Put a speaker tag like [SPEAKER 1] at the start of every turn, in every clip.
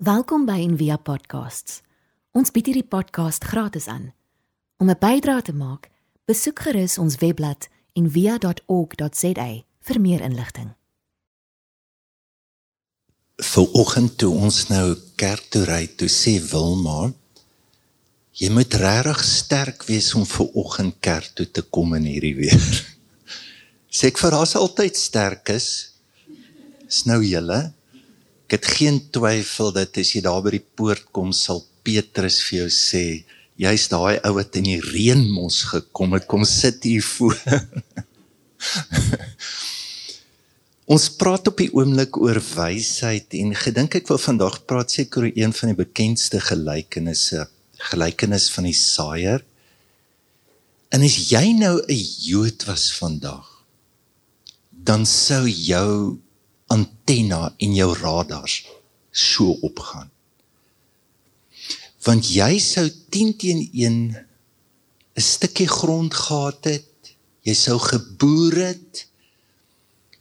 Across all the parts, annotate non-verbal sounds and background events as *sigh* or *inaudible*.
[SPEAKER 1] Welkom by Envia Podcasts. Ons bied hierdie podcast gratis aan. Om 'n bydrae te maak, besoek gerus ons webblad en via.org.za vir meer inligting.
[SPEAKER 2] Vanoggend toe ons nou kerk toe ry, toe sê Wilma, jy moet regtig sterk wees om vanoggend kerk toe te kom in hierdie weer. *laughs* Sê ek vir haar altyd sterk is. Is nou julle Ek het geen twyfel dat as jy daar by die poort kom sal Petrus vir jou sê, jy's daai ou wat in die reën mos gekom het, kom sit hier voor. *laughs* Ons praat op die oomblik oor wysheid en gedink ek wil vandag praat seker oor een van die bekendste gelykenisse, gelykenis van die saaier. En as jy nou 'n Jood was vandag, dan sou jou antenna en jou radars so opgaan. Want jy sou 10 teen 1 'n stukkie grond gehad het, jy sou geboer het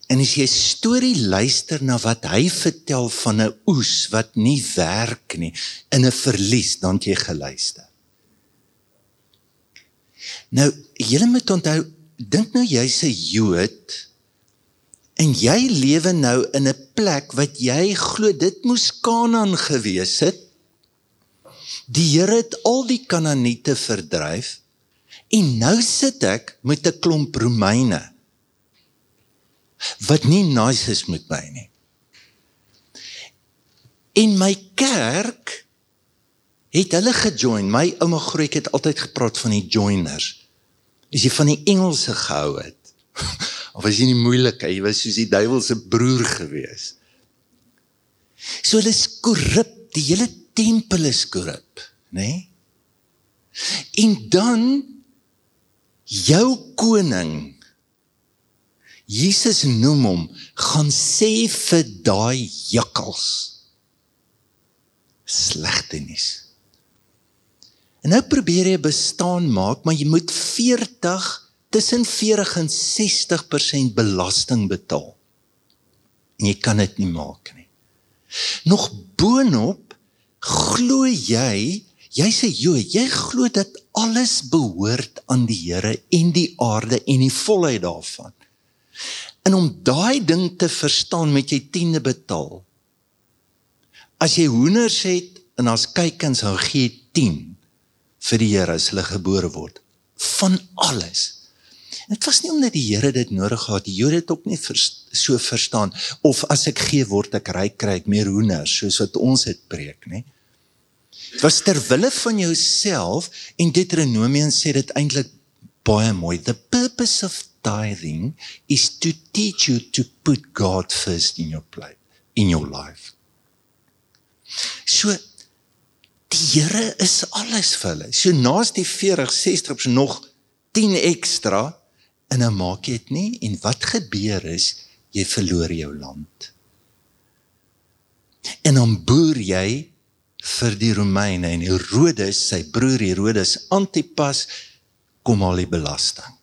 [SPEAKER 2] en as jy storie luister na wat hy vertel van 'n oes wat nie werk nie, in 'n verlies dan jy geluister. Nou, julle moet onthou, dink nou jy's 'n Jood En jy lewe nou in 'n plek wat jy glo dit moes Kanaan gewees het. Die Here het al die Kanaaniete verdryf en nou sit ek met 'n klomp Romeine wat nie nice is met my nie. In my kerk het hulle gejoin. My ouma Groek het altyd gepraat van die joiners. As jy van die Engelse gehou het. Of as jy nie moeilik, jy was soos die duiwel se broer gewees. So hulle is korrup, die hele tempel is korrup, né? Nee? En dan jou koning Jesus noem hom gaan sê vir daai jakkals slegte nuus. En nou probeer jy bestaan maak, maar jy moet 40 tussen 40 en 60% belasting betaal. En jy kan dit nie maak nie. Nog boonop glo jy, jy sê jo, jy glo dat alles behoort aan die Here en die aarde en die volheid daarvan. En om daai ding te verstaan met jy tiende betaal. As jy hoenders het en as kykens hou gee 10 vir die Here as hulle gebore word van alles. Dit was nie omdat die Here dit nodig gehad die Jode het ook nie vers, so verstaan of as ek gee word ek ryk kry ek meer hoenders soos wat ons dit preek nê. Dit was ter wille van jouself en Deuteronomium sê dit eintlik baie mooi the purpose of tithing is to teach you to put God first in your plate in your life. So die Here is alles vir hulle. So naas die 40 60 nog 10 ekstra en nou maak jy dit nie en wat gebeur is jy verloor jou land. En dan boer jy vir die Romeine en Herodes, sy broer Herodes Antipas kom al die belasting.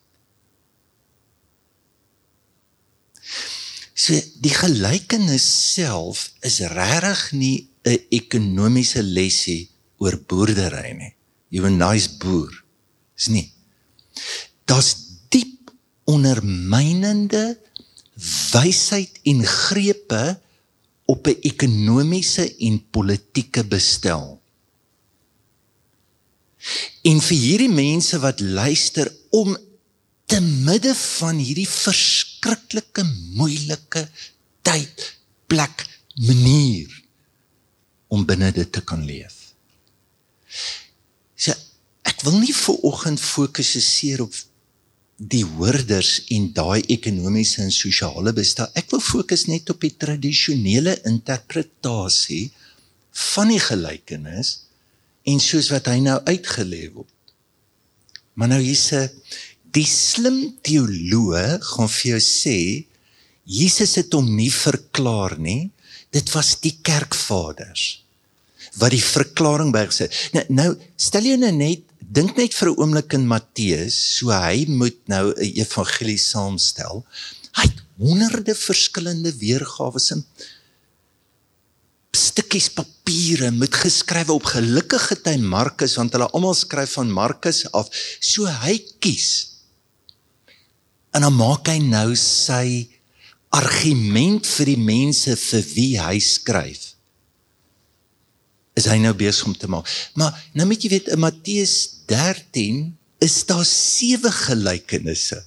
[SPEAKER 2] So die gelykenis self is regtig nie 'n ekonomiese lesie oor boerdery nie. Jy 'n nice boer. Is nie. Daar's ondermynende wysheid en grepe op 'n ekonomiese en politieke bestel. En vir hierdie mense wat luister om te midde van hierdie verskriklike moeilike tyd, plek, manier om binne dit te kan leef. So ek wil nie vir oggend fokuseer op die hoorders en daai ekonomiese en sosiale bestaan. Ek wil fokus net op die tradisionele interpretasie van die gelykenis en soos wat hy nou uitgelê word. Maar nou hierse die slim teoloë gaan vir jou sê Jesus het hom nie verklaar nie. Dit was die kerkvaders wat die verklaring bygesê. Nou, nou stel jy nou net dink net vir 'n oomblik in Matteus, so hy moet nou 'n evangelie saamstel. Hy het honderde verskillende weergawe in stukkies papiere met geskrywe op gelukkige tyd Markus want hulle almal skryf van Markus af. So hy kies. En dan maak hy nou sy argument vir die mense vir wie hy skryf. Is hy nou besig om te maak. Maar nou moet jy weet in Matteus 13 is daar sewe gelykenisse.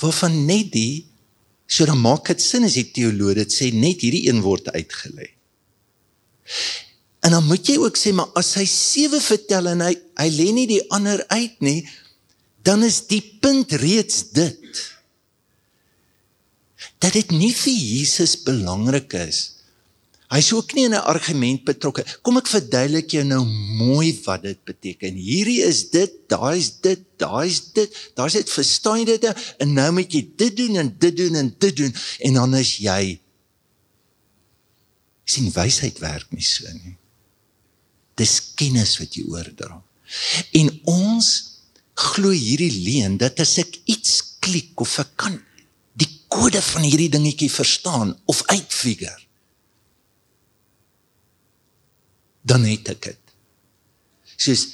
[SPEAKER 2] Waarvan net die so dan maak dit sin as die teoloog dit sê net hierdie een word uitgelê. En dan moet jy ook sê maar as hy sewe vertel en hy hy lê nie die ander uit nie, dan is die punt reeds dit dat dit nie vir Jesus belangrik is. Hy's ook nie in 'n argument betrokke. Kom ek verduidelik jou nou mooi wat dit beteken. Hierdie is dit, daai's dit, daai's dit, daai's dit, verstaan jy dit? En nou moet jy dit doen en dit doen en dit doen en dan is jy sien wysheid werk nie so nie. Dis kennis wat jy oordra. En ons glo hierdie leuen dat as ek iets klik of ek kan die kode van hierdie dingetjie verstaan of uitfigure dan het ek dit. Soos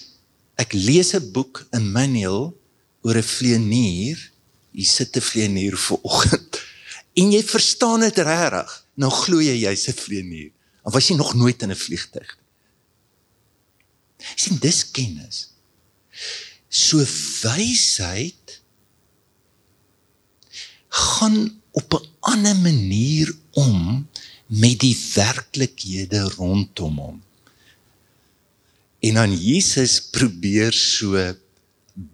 [SPEAKER 2] ek lees 'n boek in manual oor 'n vleenier, jy sit 'n vleenier vir oggend en jy verstaan dit regtig nou glo jy jy's 'n vlieënier. Of was jy nog nooit in 'n vliegtuig? Sien dis kennis. So wysheid gaan op 'n ander manier om met die werklikhede rondom hom. En dan Jesus probeer so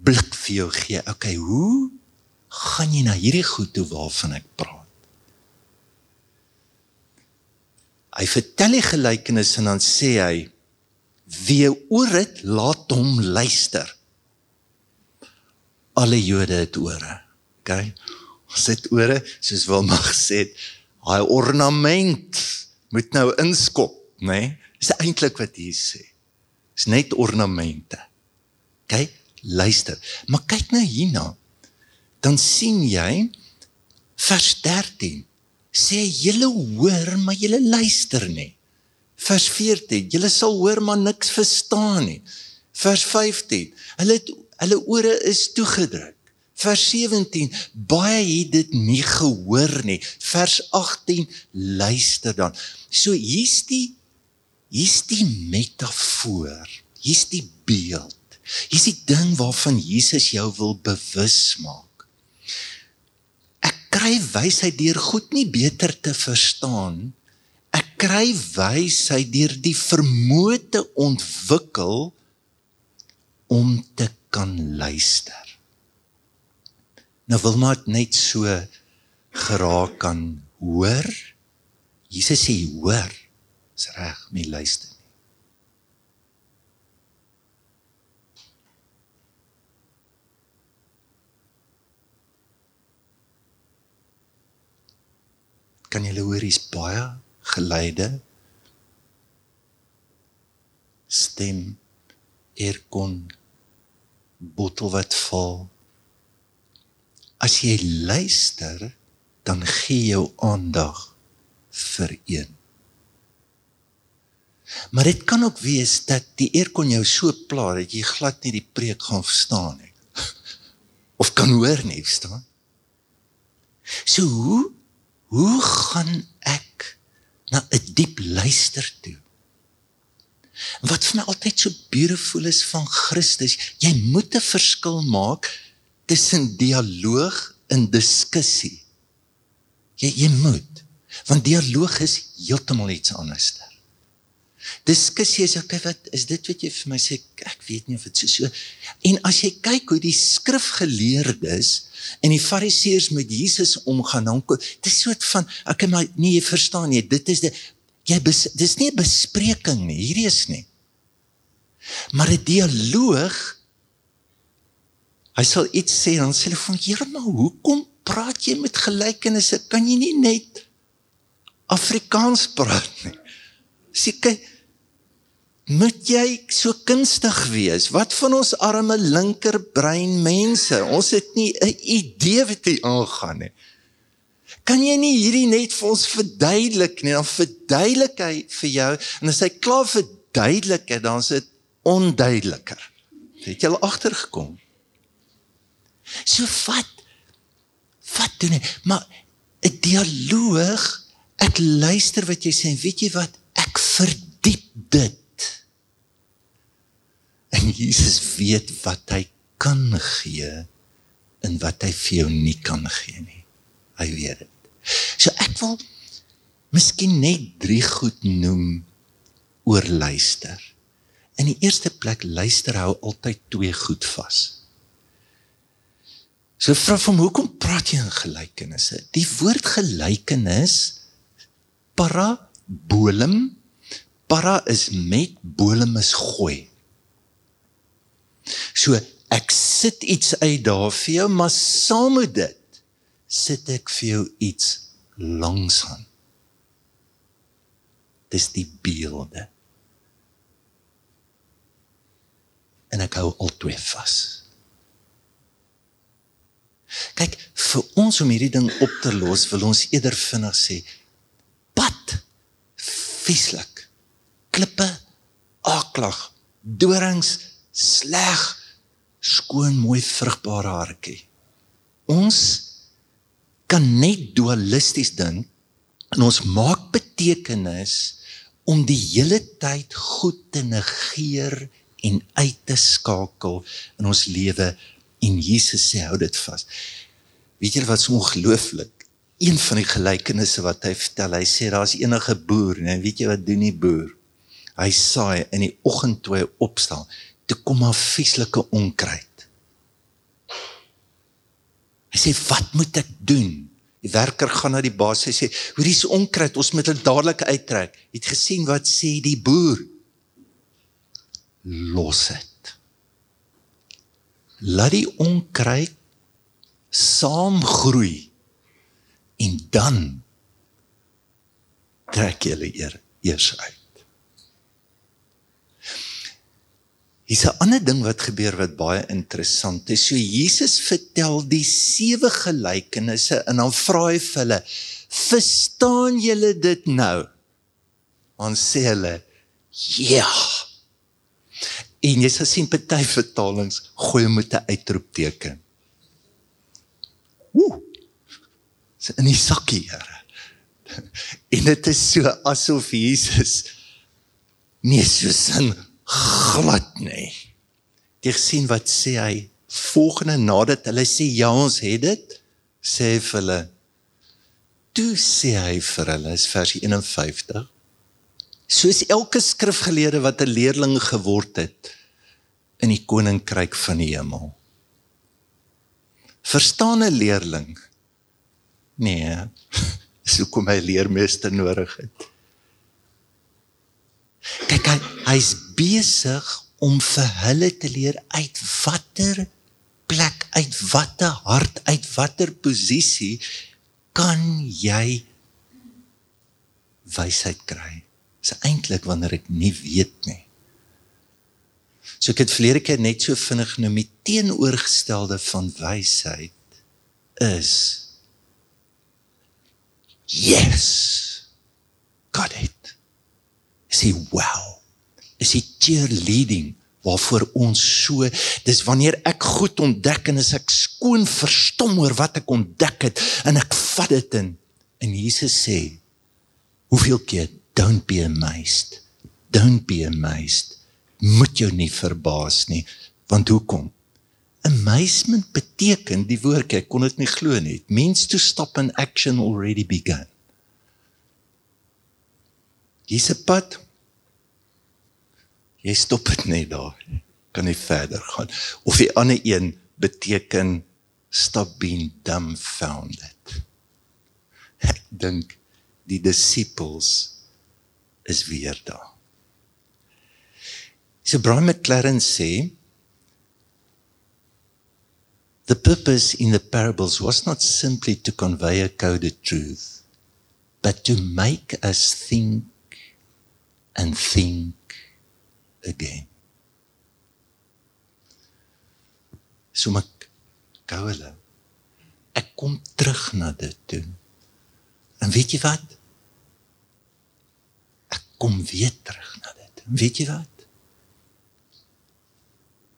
[SPEAKER 2] blik vir jou gee. Okay, hoe gaan jy na hierdie goed toe waarvan ek praat? Hy vertel die gelykenis en dan sê hy wie oor dit laat hom luister. Alle Jode het ore. OK. Ons het ore, soos Wilma gesê het, hy ornament moet nou inskop, né? Nee? Dis eintlik wat hier sê. Dis net ornamente. OK, luister. Maar kyk nou hierna. Dan sien jy vers 13 sê julle hoor maar julle luister nie. Vers 14, julle sal hoor maar niks verstaan nie. Vers 15, hulle het, hulle ore is toegedruk. Vers 17, baie het dit nie gehoor nie. Vers 18, luister dan. So hier's die hier's die metafoor. Hier's die beeld. Hier's die ding waarvan Jesus jou wil bewus maak kry wysheid deur goed nie beter te verstaan. Ek kry wysheid deur die vermoë te ontwikkel om te kan luister. Nou wil maar net so geraak kan hoor. Jesus sê hoor. Dis reg, my luister. kan julle hoor hier's baie geleide stem. Erkon bottel wat val. As jy luister dan gee jou aandag vir een maar dit kan ook wees dat die erkon jou so pla dat jy glad nie die preek gaan verstaan nie *laughs* of kan hoor nie verstaan so hoe Hoe gaan ek na 'n diep luister toe? Wat vir my altyd so beautiful is van Christus, jy moet 'n verskil maak tussen dialoog en diskussie. Jy jy moet, want dialoog is heeltemal iets anders diskussie is okay wat is dit wat jy vir my sê? Ek weet nie of dit so so. En as jy kyk hoe die skrifgeleerdes en die fariseërs met Jesus omgaan dan dis soort van ek maar nee jy verstaan nie dit is dit jy bes, dis nie 'n bespreking nie hierdie is nie. Maar 'n dialoog hy sal iets sê dan sê hy van Here maar hoekom praat jy met gelykenisse? Kan jy nie net Afrikaans praat nie? Sê kyk moet jy so kunstig wees? Wat van ons arme linkerbrein mense? Ons het nie 'n idee wat hier aangaan nie. Kan jy nie hierdie net vir ons verduidelik nie? Dan verduidelik hy vir jou en as hy klaar verduidelik het, dan is dit onduideliker. Het jy al agtergekom? So vat vat doen nie, maar 'n dialoog, ek luister wat jy sê en weet jy wat? Ek verdiep dit. En Jesus weet wat hy kan gee en wat hy vir jou nie kan gee nie. Hy weet dit. So ek wil miskien net drie goed noem oor luister. In die eerste plek luister hou altyd twee goed vas. So vra van hoekom praat jy in gelykenisse? Die woord gelykenis parabolum para is met bolum is gooi. So ek sit iets uit daar vir jou, maar saam met dit sit ek vir jou iets langs aan. Dis die beelde. En ek hou al twee vas. Kyk, vir ons om hierdie ding op te los, wil ons eerder vinnig sê pad vieslik. Klippe aklag, dorings sleg, skoon mooi vrugbare hartjie. Ons kan net dualisties dink en ons maak betekenis om die hele tyd goed te negeer en uit te skakel in ons lewe en Jesus sê hou dit vas. Weet jy wat so ongelooflik? Een van die gelykenisse wat hy vertel, hy sê daar's enige boer, nee, weet jy wat doen die boer? Hy saai in die oggend toe hy opstaan, toe kom maar vieslike onkruid. Hy sê wat moet ek doen? Die werker gaan na die baas sê: "Hoor hier's onkruid, ons moet dit dadelik uittrek." Jy het gesien wat sê die boer? Los dit. Laat die onkruid saamgroei en dan trek jy hulle eers uit. Hier's 'n ander ding wat gebeur wat baie interessant is. So Jesus vertel die sewe gelykenisse en dan vra hy vir hulle: "Verstaan julle dit nou?" Ons sê hulle: "Ja." En jy sal sien party vertalings gooi met 'n uitroepteken. Ooh. Dis in die sakkie, Here. *laughs* En dit is so asof Jesus nie so sin glad nie. Jy sien wat sê hy? Volgende nadat hulle sê ja ons het dit sê vir hulle toe sê hy vir hulle is vers 51 soos elke skrifgeleerde wat 'n leerling geword het in die koninkryk van die hemel. Verstaan 'n leerling? Nee *laughs* so kom hy leermeester nodig het. Kyk hy hy's besig om vir hulle te leer uit watter plek, uit watter hart, uit watter posisie kan jy wysheid kry. Dis eintlik wanneer ek nie weet nie. So ek het verlede keer net so vinnig genoem die teenoorgestelde van wysheid is yes got it see wow is die cheerleading waarvoor ons so dis wanneer ek goed ontdek en as ek skoon verstom oor wat ek ontdek het en ek vat dit in. En Jesus sê hoeveel keer don't be amazed. Don't be amazed. Moet jou nie verbaas nie. Want hoekom? Amazement beteken die woord ek kon dit nie glo nie means to stop an action already begun. Dis 'n pad jy stop dit net daar. Kan nie verder gaan. Of die ander een beteken stop being dumbfounded. Ek dink die disippels is weer daar. So Brian McLaren sê The purpose in the parables was not simply to convey a coded truth, but to make us think and think again. So gou hulle. Ek kom terug na dit toe. En weet jy wat? Ek kom weer terug na dit. En weet jy wat?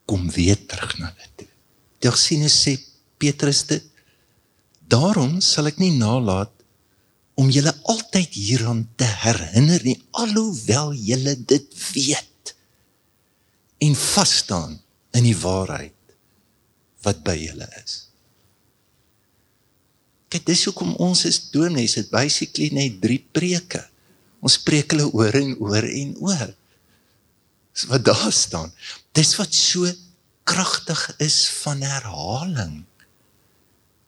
[SPEAKER 2] Kom weer terug na dit. Tersinus sê Petrus dit. Daarom sal ek nie nalat om julle altyd hieraan te herinner nie alhoewel julle dit weet en vas staan in die waarheid wat by julle is. Kyk, dis hoekom ons is dominees, dit basically net drie preke. Ons preek hulle oor en oor en oor. Dis wat daar staan. Dis wat so kragtig is van herhaling.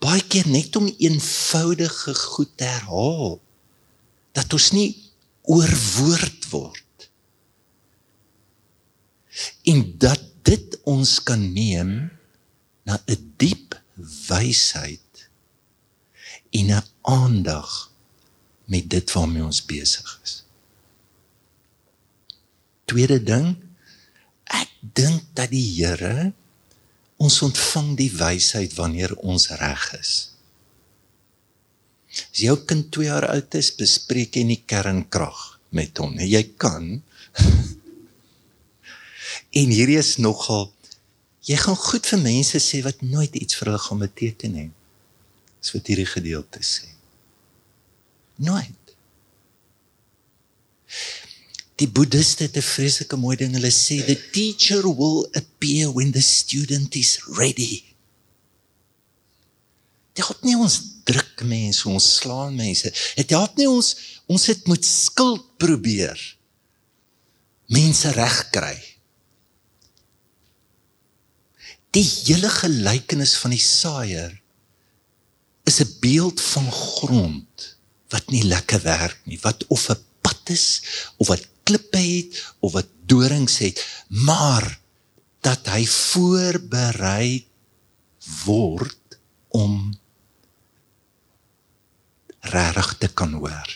[SPEAKER 2] Baie keer net om eenvoudige goed te herhaal dat ons nie oorwoord word. En dat dit ons kan neem na 'n diep wysheid en 'n aandag met dit waarmee ons besig is. Tweede ding, ek dink dat die Here ons ontvang die wysheid wanneer ons reg is. As jou kind 2 jaar oud is, bespreek jy nie kernkrag met hom nie. Jy kan. *laughs* en hierdie is nogal jy gaan goed vir mense sê wat nooit iets vir hulle gaan beteken nie. Dis wat hierdie gedeelte sê. Nooit. Die boeddhiste het 'n vreeslike mooi ding. Hulle sê the teacher will appear when the student is ready. Dit help nie ons druk mense, ons slaan mense. Dit help nie ons ons het met skuld probeer mense regkry. Die hele gelykenis van die saaier is 'n beeld van grond wat nie lekker werk nie, wat of 'n pad is of wat klippe het of wat dorings het, maar dat hy voorberei word om reg te kan hoor.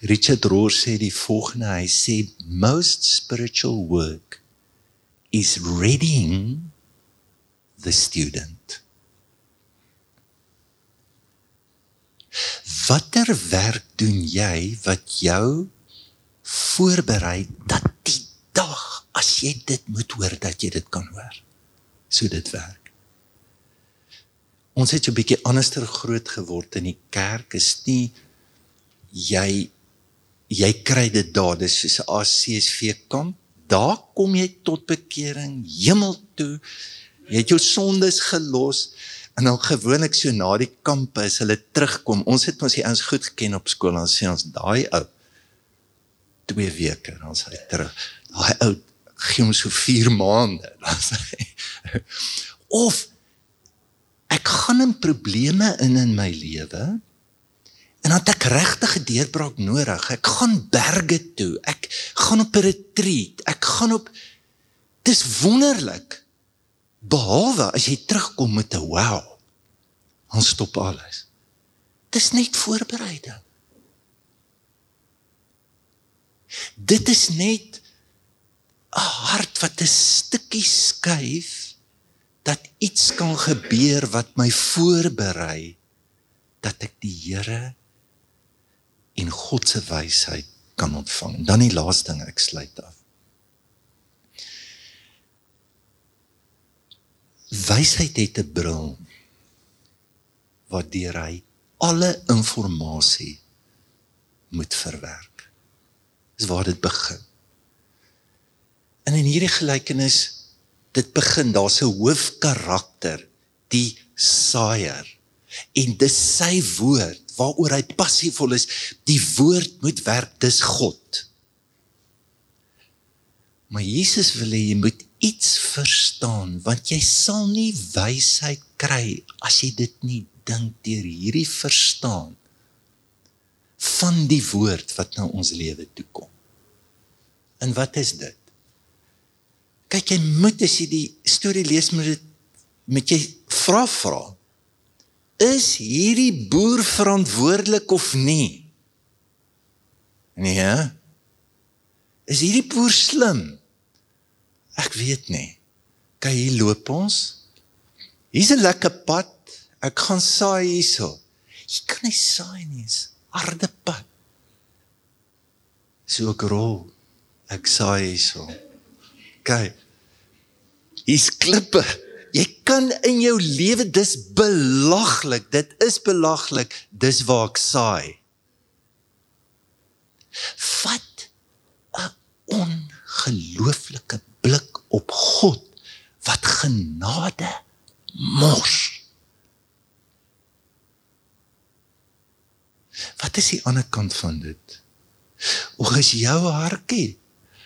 [SPEAKER 2] Richard Rohr sê die volgende, hy sê most spiritual work is readying the student. Watter werk doen jy wat jou voorberei dat die dag as jy dit moet hoor dat jy dit kan hoor? So dit werk. Ons het 'n bietjie anderster groot geword in die kerk is nie jy jy kry dit daar dis soos 'n ACSV kamp daar kom jy tot bekering hemel toe jy het jou sondes gelos En dan gewoonlik so na die kampe as hulle terugkom, ons het mos die ouens goed geken op skool en sê ons daai ou 2 weke dan sê hy terug. Daai ou gee ons so 4 maande. *laughs* Dan sê hy of ek gaan in probleme in in my lewe en dan het ek regtig 'n deurbraak nodig. Ek gaan berge toe. Ek gaan op 'n retreat. Ek gaan op Dis wonderlik behalwe as jy terugkom met 'n wow. Ons stop alles. Dis net voorbereiding. Dit is net 'n hart wat 'n stukkie skuif dat iets kan gebeur wat my voorberei dat ek die Here en God se wysheid kan ontvang. Dan die laaste ding ek sluit af. Wysheid het 'n bril waardeur hy alle inligting moet verwerk. Dis waar dit begin. En in hierdie gelykenis dit begin daar's 'n hoofkarakter, die saaier. En dis sy woord waaroor hy passievol is. Die woord moet werk, dis God. Maar Jesus wil hê jy moet iets verstaan want jy sal nie wysheid kry as jy dit nie dink deur hierdie verstaan van die woord wat na ons lewe toe kom. En wat is dit? Kyk jy moet as jy die storie lees met dit met jy vra vra. Is hierdie boer verantwoordelik of nie? Nee. Is hierdie boer slim? Ek weet nie. Kyk hier loop ons. Hier's 'n lekker pad ek gaan saai hierso. Jy kan nie saai nie, harde pad. So ek rol. Ek saai hierso. Kyk. Hier's klippe. Jy kan in jou lewe dis belaglik. Dit is belaglik. Dis waar ek saai. Vat 'n ongelooflike blik op God wat genade mors. Wat is die ander kant van dit? O, as jou hartjie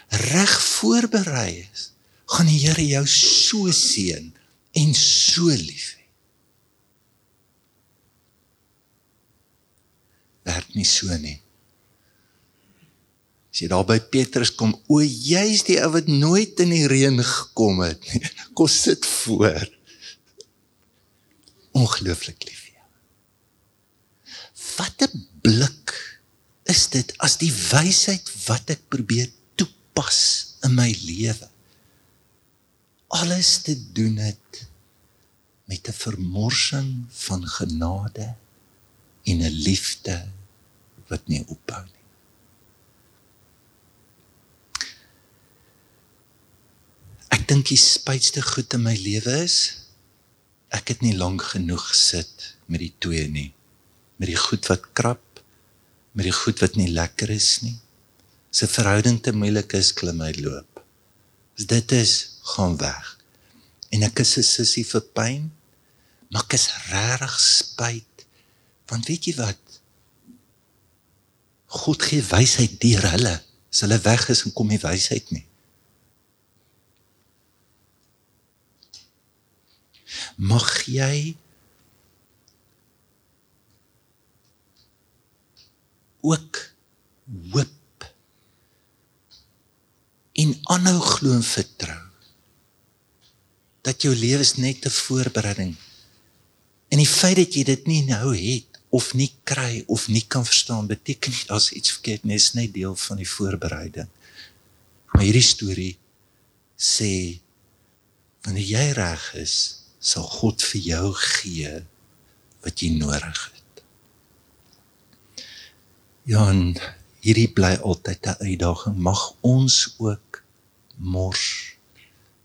[SPEAKER 2] reg voorberei is, gaan die Here jou so seën en so lief hê. Werk nie so nie. As jy daar by Petrus kom, o jy's die ou wat nooit in die reën gekom het nie. *laughs* Kom sit voor. Ongelooflik lief vir jou. Wat 'n blik is dit as die wysheid wat ek probeer toepas in my lewe. Alles te doen het met 'n vermorsing van genade en 'n liefde wat nie ophou nie. Ek dink die spytste goed in my lewe is ek het nie lank genoeg gesit met die twee nie. Met die goed wat krap met die goed wat nie lekker is nie. 'n verhouding te moeilik is, klim hy loop. Dit is, gaan weg. En ek is 'n sussie vir pyn, maar ek is regtig spyt want weet jy wat? God gee wysheid deur hulle. As hulle weg is kom die wysheid nie. Mag jy ook hoop en aanhou glo en vertrou dat jou lewe is net 'n voorbereiding. En die feit dat jy dit nie nou het of nie kry of nie kan verstaan beteken nie daar's iets verkeerd nie is net deel van die voorbereiding. Maar hierdie storie sê wanneer jy reg is sal God vir jou gee wat jy nodig het. Ja, en hierdie bly altyd 'n uitdaging. Mag ons ook mors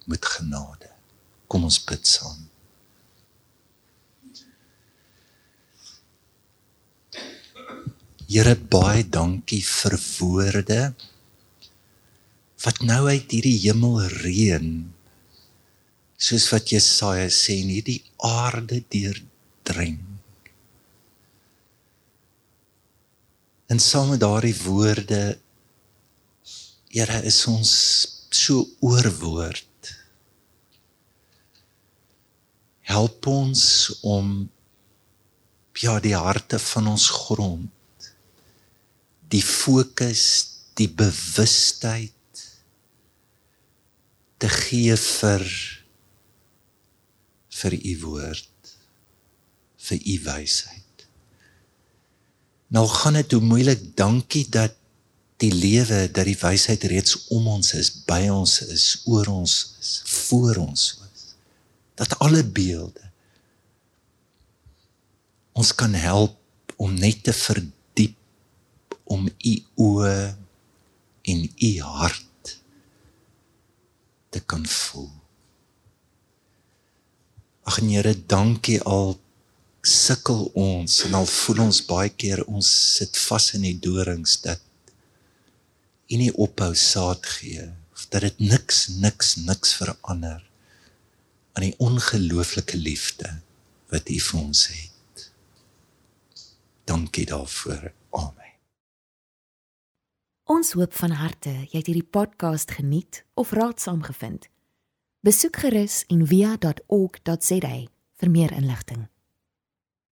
[SPEAKER 2] met genade. Kom ons bid saam. Here baie dankie vir woorde wat nou uit hierdie hemel reën soos wat Jesaja sê en hierdie aarde deurdring. En saam met daardie woorde Here is ons so oorwoord. Help ons om ja die harte van ons grond die fokus, die bewustheid te gee vir vir u woord vir u wysheid. Nou gaan dit hoe moeilik dankie dat die lewe dat die wysheid reeds om ons is, by ons is, oor ons is, voor ons is. Dat alle beelde ons kan help om net te verdiep om u oë en u hart te kan voel. Ag Here, dankie al sukkel ons en al voel ons baie keer ons sit vas in die dorings dat en nie ophou saad gee of dat dit niks niks niks verander aan die ongelooflike liefde wat U vir ons het. Dankie daarvoor. Amen.
[SPEAKER 1] Ons hoop van harte jy het hierdie podcast geniet of raadsaam gevind. Besoek gerus en via.ok.za vir meer inligting.